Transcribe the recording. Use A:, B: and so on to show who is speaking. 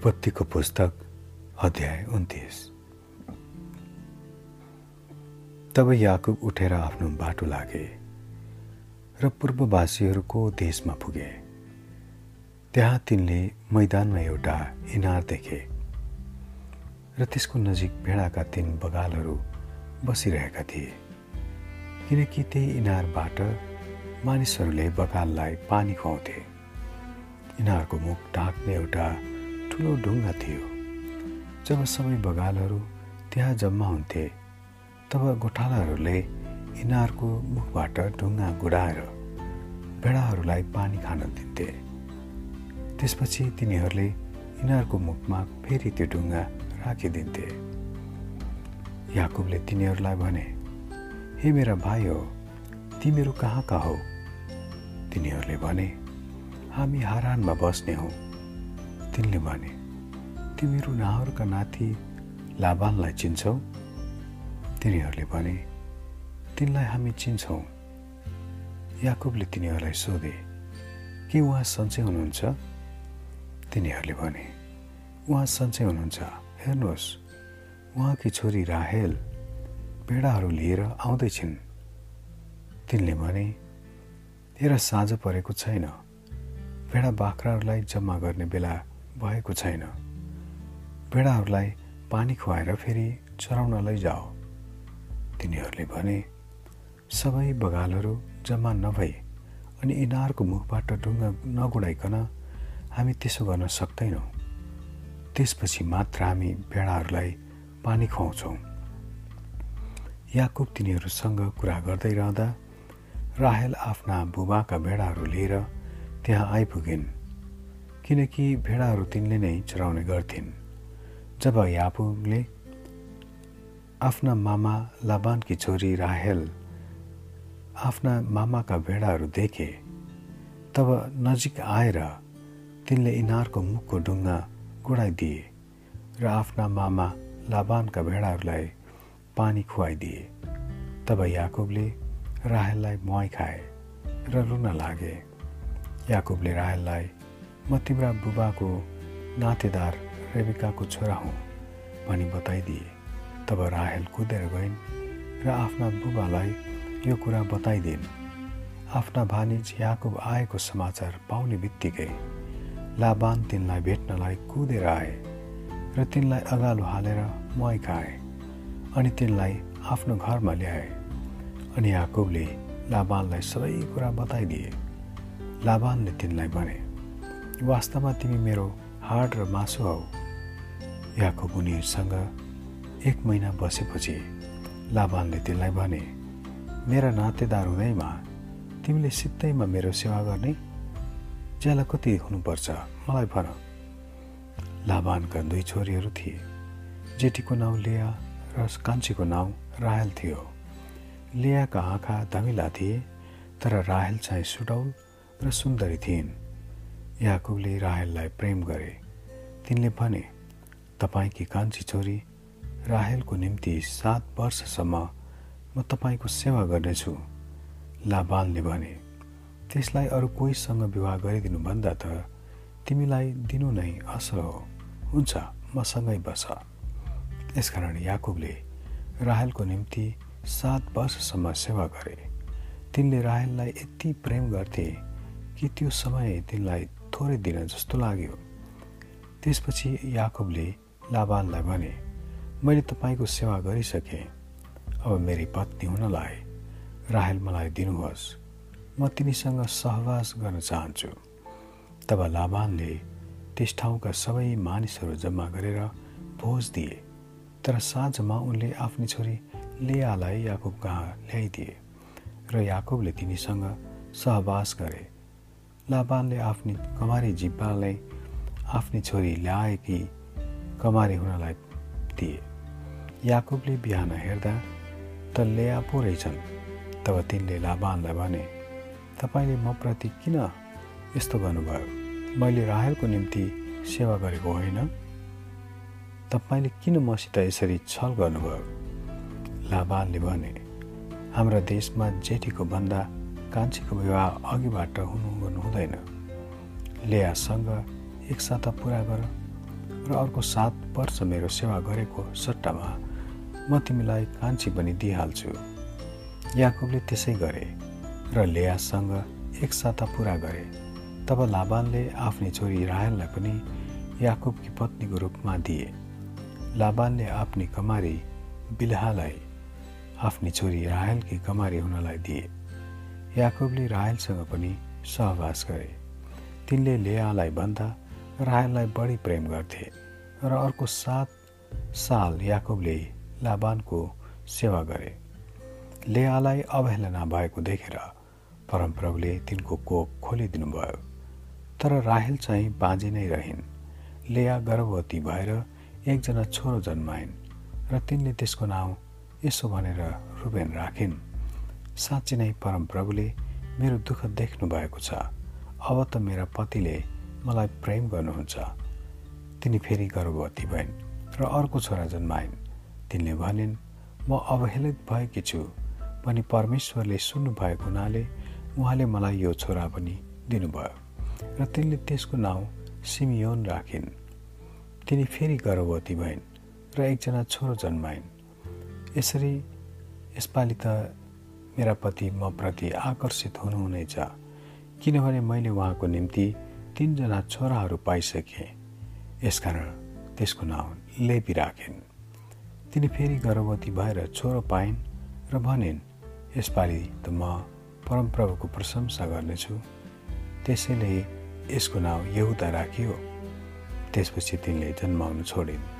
A: उत्पत्तिको पुस्तक अध्याय उन्तिस। तब याकुब उठेर आफ्नो बाटो लागे र पूर्ववासीहरूको देशमा पुगे। त्यहाँ तिनले मैदानमा एउटा इनार देखे र त्यसको नजिक भेडाका तिन बगालहरू बसिरहेका थिए। किनकि त्यही इनारबाट मानिसहरूले बगाललाई पानी खुवाउँथे। इनारको मुख ढाक्ने एउटा ठुलो ढुङ्गा थियो। जब सबै बगालहरू त्यहाँ जम्मा हुन्थे तब गोठालाहरूले इनारको मुखबाट ढुङ्गा गुडाएर भेडाहरूलाई पानी खान दिन्थे। त्यसपछि तिनीहरूले इनारको मुखमा फेरि त्यो ढुङ्गा राखिदिन्थे। याकुबले तिनीहरूलाई भने हे मेरा भाइ हो तिमीहरू कहाँ कहाँ हौ? तिनीहरूले भने हामी हारानमा बस्ने हौ। तिनले भने तिमीहरू नाहरका नाति लाभानलाई चिन्छौ? तिनीहरूले भने तिनलाई हामी चिन्छौँ। याकुबले तिनीहरूलाई सोधे के उहाँ सन्चै हुनुहुन्छ? तिनीहरूले भने उहाँ सन्चै हुनुहुन्छ। हेर्नुहोस् उहाँकी छोरी राहेल भेडाहरू लिएर आउँदैछिन्। तिनले भने हेर साँझ परेको छैन। भेडा बाख्राहरूलाई जम्मा गर्ने बेला भएको छैन। भेडाहरूलाई पानी खुवाएर फेरि चराउन लैजाओ। तिनीहरूले भने सबै बगालहरू जम्मा नभई अनि इनारको मुखबाट ढुङ्गा नगुडाइकन हामी त्यसो गर्न सक्दैनौँ। त्यसपछि मात्र हामी भेडाहरूलाई पानी खुवाउँछौँ। याकुब तिनीहरूसँग कुरा गर्दै रहँदा राहेल आफ्ना बुबाका भेडाहरू लिएर त्यहाँ आइपुगिन्। किनकि भेडाहरू तिनले नै चराउने गर्थिन्। जब यापुले आफ्ना मामा लाबानकी छोरी राहेल आफ्ना मामाका भेडाहरू देखे तब नजिक आएर तिनले इनारको मुखको ढुङ्गा गुडाइदिए र आफ्ना मामा लाबानका भेडाहरूलाई पानी खुवाइदिए। तब याकुबले राहेललाई मुहाई खाए र रुन लागे। याकुबले राहेललाई म तिम्रा बुबाको नातेदार रेबिकाको छोरा हुँ भनी बताइदिए। तब राहेल कुदेर गइन् र आफ्ना बुबालाई यो कुरा बताइदिन्। आफ्ना भानिज याकुब आएको समाचार पाउने बित्तिकै लाबान तिनलाई भेट्नलाई कुदेर आए र तिनलाई अगालो हालेर खाए अनि तिनलाई आफ्नो घरमा ल्याए अनि याकुबले लाबानलाई सबै कुरा बताइदिए। लाबानले तिनलाई भने वास्तवमा तिमी मेरो हाड र मासु हौ। याकुब उनीहरूसँग एक महिना बसेपछि लाभानले तिनलाई भने मेरा नातेदार हुँदैमा तिमीले सित्तैमा मेरो सेवा गर्ने? ज्याला कति हुनुपर्छ मलाई भन लाभानका दुई छोरीहरू थिए। जेठीको नाउँ लेया र कान्छीको नाउँ राहेल थियो। लेयाका आँखा धमिला थिए तर राहेल चाहिँ सुडौल र सुन्दरी थिइन्। याकुबले राहेललाई प्रेम गरे। तिनले भने तपाईँकी कान्छी छोरी राहेलको निम्ति सात वर्षसम्म म तपाईँको सेवा गर्नेछु। लाबालले भने त्यसलाई अरू कोहीसँग विवाह गरिदिनुभन्दा त तिमीलाई दिनु नै असल हो। हुन्छ मसँगै बस। यसकारण याकुबले राहेलको निम्ति सात वर्षसम्म सेवा गरे। तिनले राहेललाई यति प्रेम गर्थे कि त्यो समय तिनलाई थोरै दिन जस्तो लाग्यो। त्यसपछि याकुबले लाबाललाई भने मैले तपाईँको सेवा गरिसकेँ। अब मेरी पत्नी हुनलाई राहेल मलाई दिनुहोस्। म तिनीसँग सहवास गर्न चाहन्छु। तब लाबानले त्यस ठाउँका सबै मानिसहरू जम्मा गरेर भोज दिए। तर साँझमा उनले आफ्नी छोरी लेयालाई याकुब कहाँ ल्याइदिए र याकुबले तिनीसँग सहवास गरे। लाबानले आफ्नी कमारी जिब्बालाई आफ्नी छोरी ल्याएकी कमारी हुनलाई दिए। याकुबले बिहान हेर्दा त लेया पो रहेछन् तब तिनले लाबानलाई भने तपाईँले म प्रति किन यस्तो गर्नुभयो? मैले राहेलको निम्ति सेवा गरेको होइन। तपाईँले किन मसित यसरी छल गर्नुभयो? लाबानले भने हाम्रा देशमा जेठीको भन्दा कान्छीको विवाह अघिबाट हुनु गर्नु हुँदैन। लेयासँग एक साता पुरा गर र अर्को सात वर्ष मेरो सेवा गरेको सट्टामा म तिमीलाई कान्छी पनि दिइहाल्छु। याकुबले त्यसै गरे र लेयासँग एक साता पुरा गरे। तब लाबानले आफ्नी छोरी रायललाई पनि याकुबकी पत्नीको रूपमा दिए। लाबानले आफ्नी कमारी बिलहालाई आफ्नी छोरी राहेलकी कमारी हुनलाई दिए। याकुबले राहेलसँग पनि सहवास गरे। तिनले लेयालाई भन्दा राहेललाई बढी प्रेम गर्थे र अर्को सात साल याकुबले लाबानको सेवा गरे। लेयालाई अवहेलना भएको देखेर परमप्रभुले तिनको कोप खोलिदिनुभयो। तर राहेल चाहिँ बाँझी नै रहन्। लेया गर्भवती भएर एकजना छोरो जन्माइन् र तिनले त्यसको नाउँ यसो भनेर रुबेन राखिन्। साँच्ची नै परमप्रभुले मेरो दुःख देख्नु भएको छ। अब त मेरा पतिले मलाई प्रेम गर्नुहुन्छ। तिनी फेरि गर्भवती भइन् र अर्को छोरा जन्माइन्। तिनले भनिन् म अवहेलित भएकी छु पनि परमेश्वरले सुन्नु भएको हुनाले उहाँले मलाई यो छोरा पनि दिनुभयो र तिनले त्यसको नाउँ सिमियोन राखिन्। तिनी फेरि गर्भवती भइन् र एकजना छोरो जन्माइन्। यसरी यसपालि त मेरा पति म प्रति आकर्षित हुनुहुनेछ किनभने मैले उहाँको निम्ति तिनजना छोराहरू पाइसकेँ। यसकारण त्यसको नाउँ लेपी राखिन् तिनी फेरि गर्भवती भएर छोरो पाइन् र भनिन् यसपालि त म परमप्रभुको प्रशंसा गर्नेछु। त्यसैले यसको नाउँ यहुदा राखियो। त्यसपछि तिनले जन्माउनु छोडिन्।